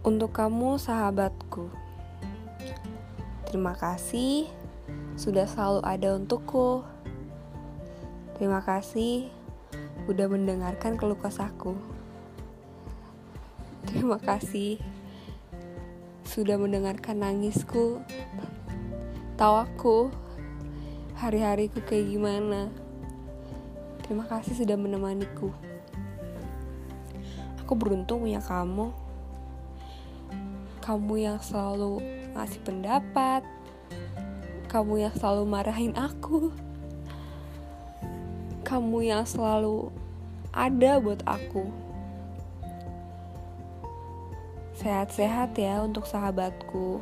Untuk kamu, sahabatku, terima kasih sudah selalu ada untukku. Terima kasih udah mendengarkan keluh kesahku. Terima kasih sudah mendengarkan nangisku. Tahu aku hari-hariku kayak gimana. Terima kasih sudah menemaniku. Aku beruntung punya kamu kamu yang selalu ngasih pendapat, kamu yang selalu marahin aku, kamu yang selalu ada buat aku. Sehat-sehat ya untuk sahabatku.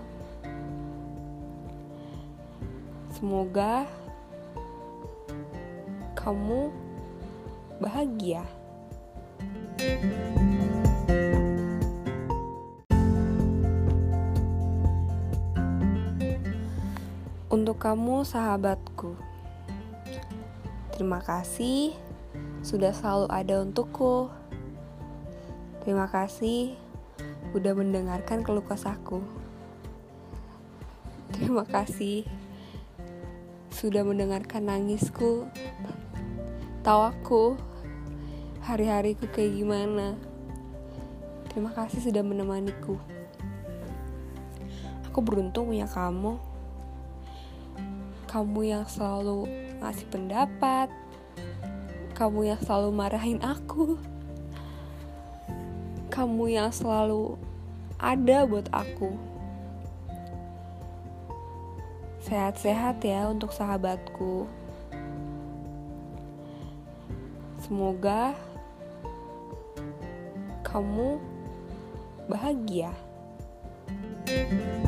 Semoga kamu bahagia. thank you Untuk kamu, sahabatku, terima kasih sudah selalu ada untukku. Terima kasih udah mendengarkan keluh kesahku. Terima kasih sudah mendengarkan nangisku. Tahu aku hari-hariku kayak gimana. Terima kasih sudah menemaniku. Aku beruntung punya kamu kamu yang selalu ngasih pendapat, kamu yang selalu marahin aku, kamu yang selalu ada buat aku. Sehat-sehat ya untuk sahabatku. Semoga kamu bahagia. thank you